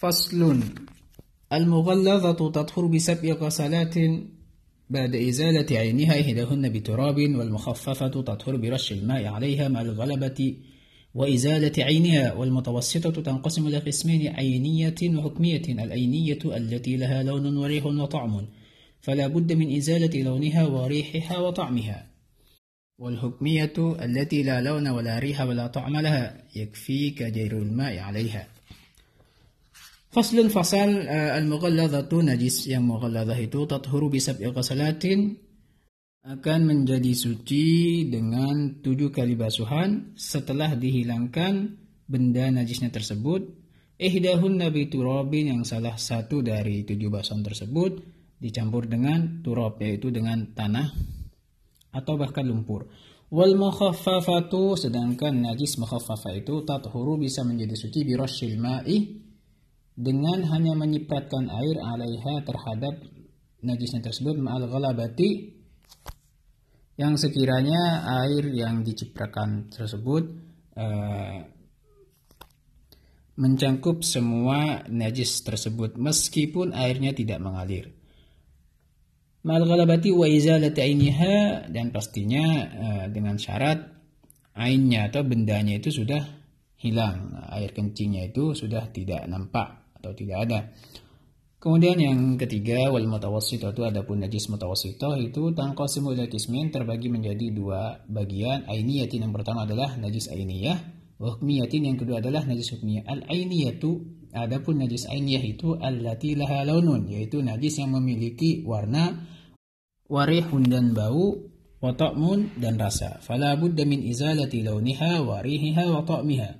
فصل. المغلظة تطهر بسبع غسلات بعد إزالة عينها إحداهن بتراب والمخففة تطهر برش الماء عليها مع الغلبة وإزالة عينها والمتوسطة تنقسم إلى قسمين عينية وحكمية. العينية التي لها لون وريح وطعم فلا بد من إزالة لونها وريحها وطعمها. والحكمية التي لا لون ولا ريح ولا طعم لها يكفيك جير الماء عليها. Faslun fasal uh, al-mughalladzatu najis yang mughalladzah itu tathuru bisab'i ghasalatin akan menjadi suci dengan tujuh kali basuhan setelah dihilangkan benda najisnya tersebut. Ihdahun nabi turabin yang salah satu dari tujuh basuhan tersebut dicampur dengan turab yaitu dengan tanah atau bahkan lumpur. Wal mukhaffafatu sedangkan najis mukhaffafa itu tathuru bisa menjadi suci bi ma'i dengan hanya menyipratkan air alaiha terhadap najisnya tersebut ma'al ghalabati yang sekiranya air yang diciprakan tersebut uh, mencangkup semua najis tersebut meskipun airnya tidak mengalir. Ma'al ghalabati wa izalati ainiha dan pastinya uh, dengan syarat ainnya atau bendanya itu sudah hilang. Air kencingnya itu sudah tidak nampak atau tidak ada. Kemudian yang ketiga wal mutawassithah itu adapun najis mutawassithah itu tanqasimu ila qismin terbagi menjadi dua bagian. Ainiyatin yang pertama adalah najis ainiyah, wa yang kedua adalah najis hukmiyah. Al ainiyatu adapun najis ainiyah itu allati laha launun yaitu najis yang memiliki warna warihun dan bau wa ta'mun dan rasa. Fala budda min izalati launiha wa rihiha wa ta'miha.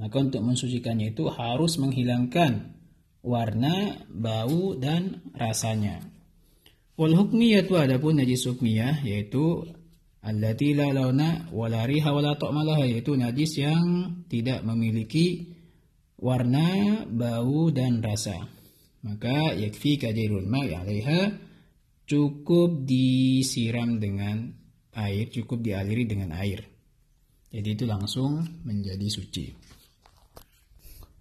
Maka untuk mensucikannya itu harus menghilangkan warna, bau, dan rasanya. Wal hukmiyatu adapun najis hukmiyah yaitu allati la launa wala riha wala yaitu najis yang tidak memiliki warna, bau dan rasa. Maka yakfi kadirul ma'i 'alaiha cukup disiram dengan air, cukup dialiri dengan air. Jadi itu langsung menjadi suci.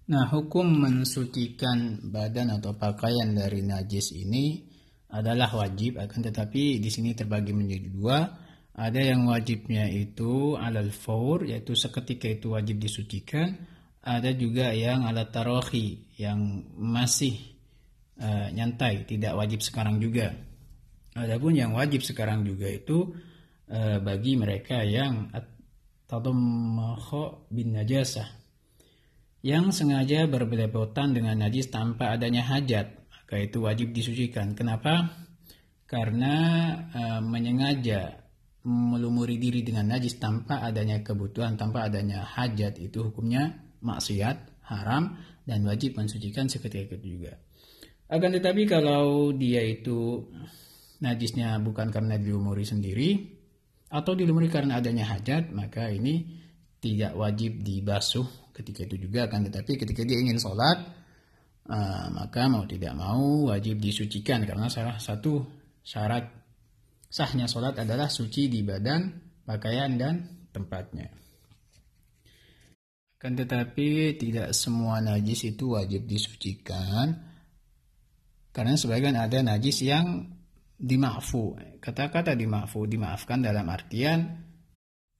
Nah, hukum mensucikan badan atau pakaian dari najis ini adalah wajib, akan tetapi di sini terbagi menjadi dua. Ada yang wajibnya itu alal faur, yaitu seketika itu wajib disucikan. Ada juga yang alat tarohi, yang masih uh, nyantai, tidak wajib sekarang juga. Adapun yang wajib sekarang juga itu uh, bagi mereka yang tadammakho bin najasah yang sengaja berbelepotan dengan najis tanpa adanya hajat, maka itu wajib disucikan. Kenapa? Karena e, menyengaja melumuri diri dengan najis tanpa adanya kebutuhan, tanpa adanya hajat itu hukumnya maksiat, haram dan wajib mensucikan seketika itu juga. Akan tetapi kalau dia itu najisnya bukan karena dilumuri sendiri atau dilumuri karena adanya hajat, maka ini tidak wajib dibasuh ketika itu juga akan tetapi ketika dia ingin sholat uh, maka mau tidak mau wajib disucikan karena salah satu syarat sahnya sholat adalah suci di badan, pakaian dan tempatnya. Kan tetapi tidak semua najis itu wajib disucikan karena sebagian ada najis yang dimafu. Kata-kata dimafu dimaafkan dalam artian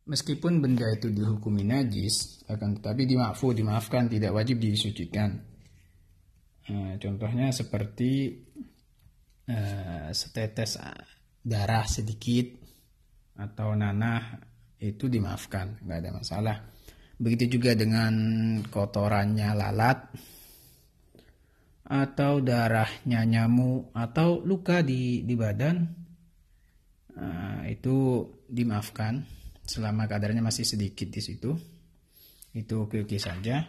Meskipun benda itu dihukumi najis, akan tetapi dimaafkan, dimaafkan, tidak wajib disucikan. Nah, contohnya seperti uh, setetes darah sedikit atau nanah itu dimaafkan, nggak ada masalah. Begitu juga dengan kotorannya lalat atau darahnya nyamuk atau luka di di badan uh, itu dimaafkan selama kadarnya masih sedikit di situ. Itu oke-oke saja.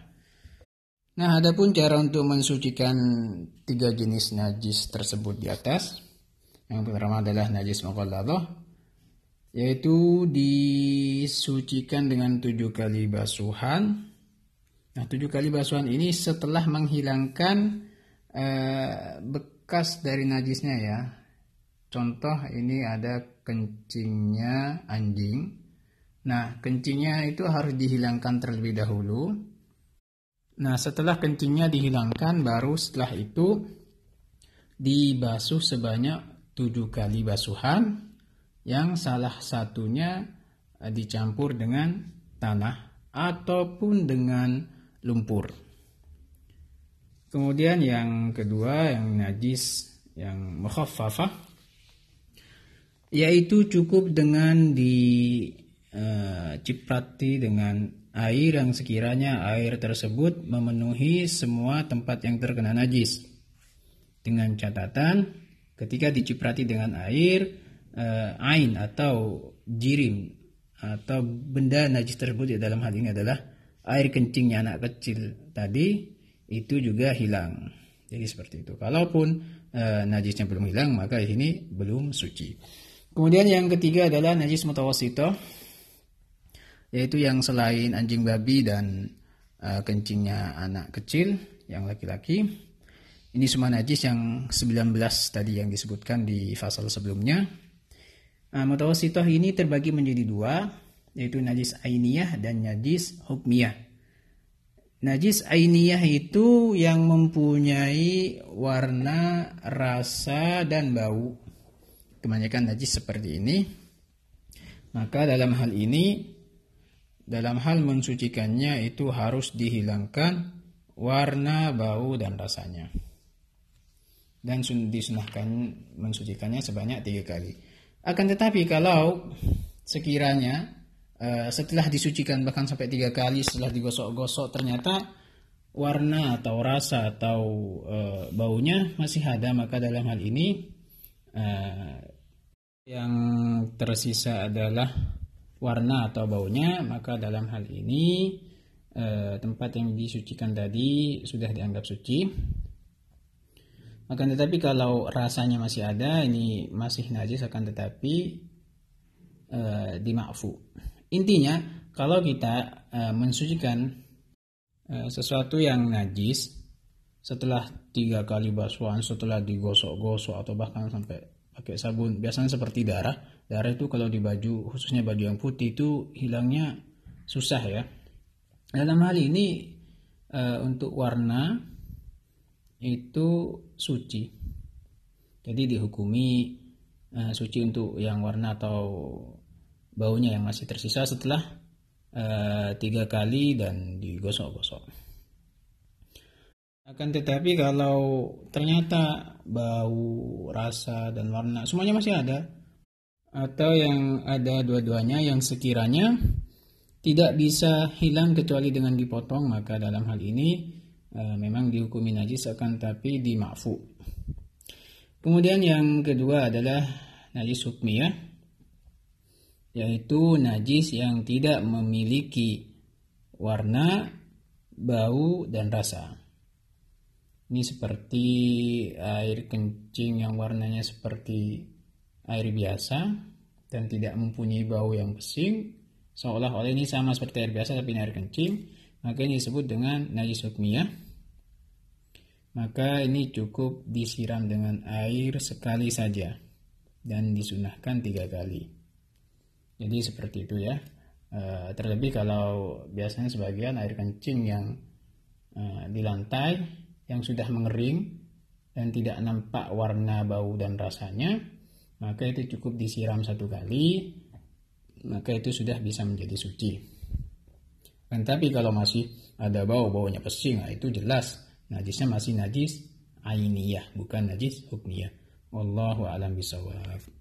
Nah, adapun cara untuk mensucikan tiga jenis najis tersebut di atas. Yang pertama adalah najis mughalladhah yaitu disucikan dengan tujuh kali basuhan. Nah, tujuh kali basuhan ini setelah menghilangkan eh, bekas dari najisnya ya. Contoh ini ada kencingnya anjing Nah, kencingnya itu harus dihilangkan terlebih dahulu. Nah, setelah kencingnya dihilangkan, baru setelah itu dibasuh sebanyak tujuh kali basuhan, yang salah satunya eh, dicampur dengan tanah ataupun dengan lumpur. Kemudian yang kedua, yang najis, yang mukhaffafah, yaitu cukup dengan diciprati uh, dengan air yang sekiranya air tersebut memenuhi semua tempat yang terkena najis. Dengan catatan ketika diciprati dengan air uh, ain atau jirim atau benda najis tersebut ya dalam hal ini adalah air kencingnya anak kecil tadi itu juga hilang. Jadi seperti itu. Kalaupun uh, najisnya belum hilang maka ini belum suci. Kemudian yang ketiga adalah najis mutawasito yaitu yang selain anjing babi dan uh, kencingnya anak kecil yang laki-laki. Ini semua najis yang 19 tadi yang disebutkan di fasal sebelumnya. Uh, mutawasitoh ini terbagi menjadi dua, yaitu najis ainiyah dan najis hukmiyah. Najis ainiyah itu yang mempunyai warna, rasa, dan bau kebanyakan najis seperti ini, maka dalam hal ini dalam hal mensucikannya itu harus dihilangkan warna, bau dan rasanya. Dan disunahkan mensucikannya sebanyak tiga kali. Akan tetapi kalau sekiranya uh, setelah disucikan bahkan sampai tiga kali setelah digosok-gosok ternyata warna atau rasa atau uh, baunya masih ada maka dalam hal ini uh, yang tersisa adalah warna atau baunya, maka dalam hal ini eh, tempat yang disucikan tadi sudah dianggap suci. Akan tetapi kalau rasanya masih ada, ini masih najis akan tetapi eh, dimakfu. Intinya, kalau kita eh, mensucikan sesuatu yang najis setelah tiga kali basuhan, setelah digosok-gosok atau bahkan sampai pakai sabun biasanya seperti darah darah itu kalau di baju khususnya baju yang putih itu hilangnya susah ya. Dalam hal ini e, untuk warna itu suci. Jadi dihukumi e, suci untuk yang warna atau baunya yang masih tersisa setelah e, tiga kali dan digosok-gosok. Akan tetapi kalau ternyata bau, rasa, dan warna semuanya masih ada, atau yang ada dua-duanya yang sekiranya tidak bisa hilang kecuali dengan dipotong, maka dalam hal ini e, memang dihukumi najis akan tapi dimakfu. Kemudian yang kedua adalah najis hukmiyah, yaitu najis yang tidak memiliki warna, bau, dan rasa. Ini seperti air kencing yang warnanya seperti air biasa dan tidak mempunyai bau yang pesing. Seolah-olah ini sama seperti air biasa tapi ini air kencing. Maka ini disebut dengan najis hukmiyah. Maka ini cukup disiram dengan air sekali saja dan disunahkan tiga kali. Jadi seperti itu ya. E, terlebih kalau biasanya sebagian air kencing yang e, di lantai yang sudah mengering dan tidak nampak warna, bau, dan rasanya, maka itu cukup disiram satu kali, maka itu sudah bisa menjadi suci. Dan tapi kalau masih ada bau, baunya pesing, nah itu jelas najisnya masih najis ainiyah, bukan najis hukmiyah. Wallahu alam bisawab.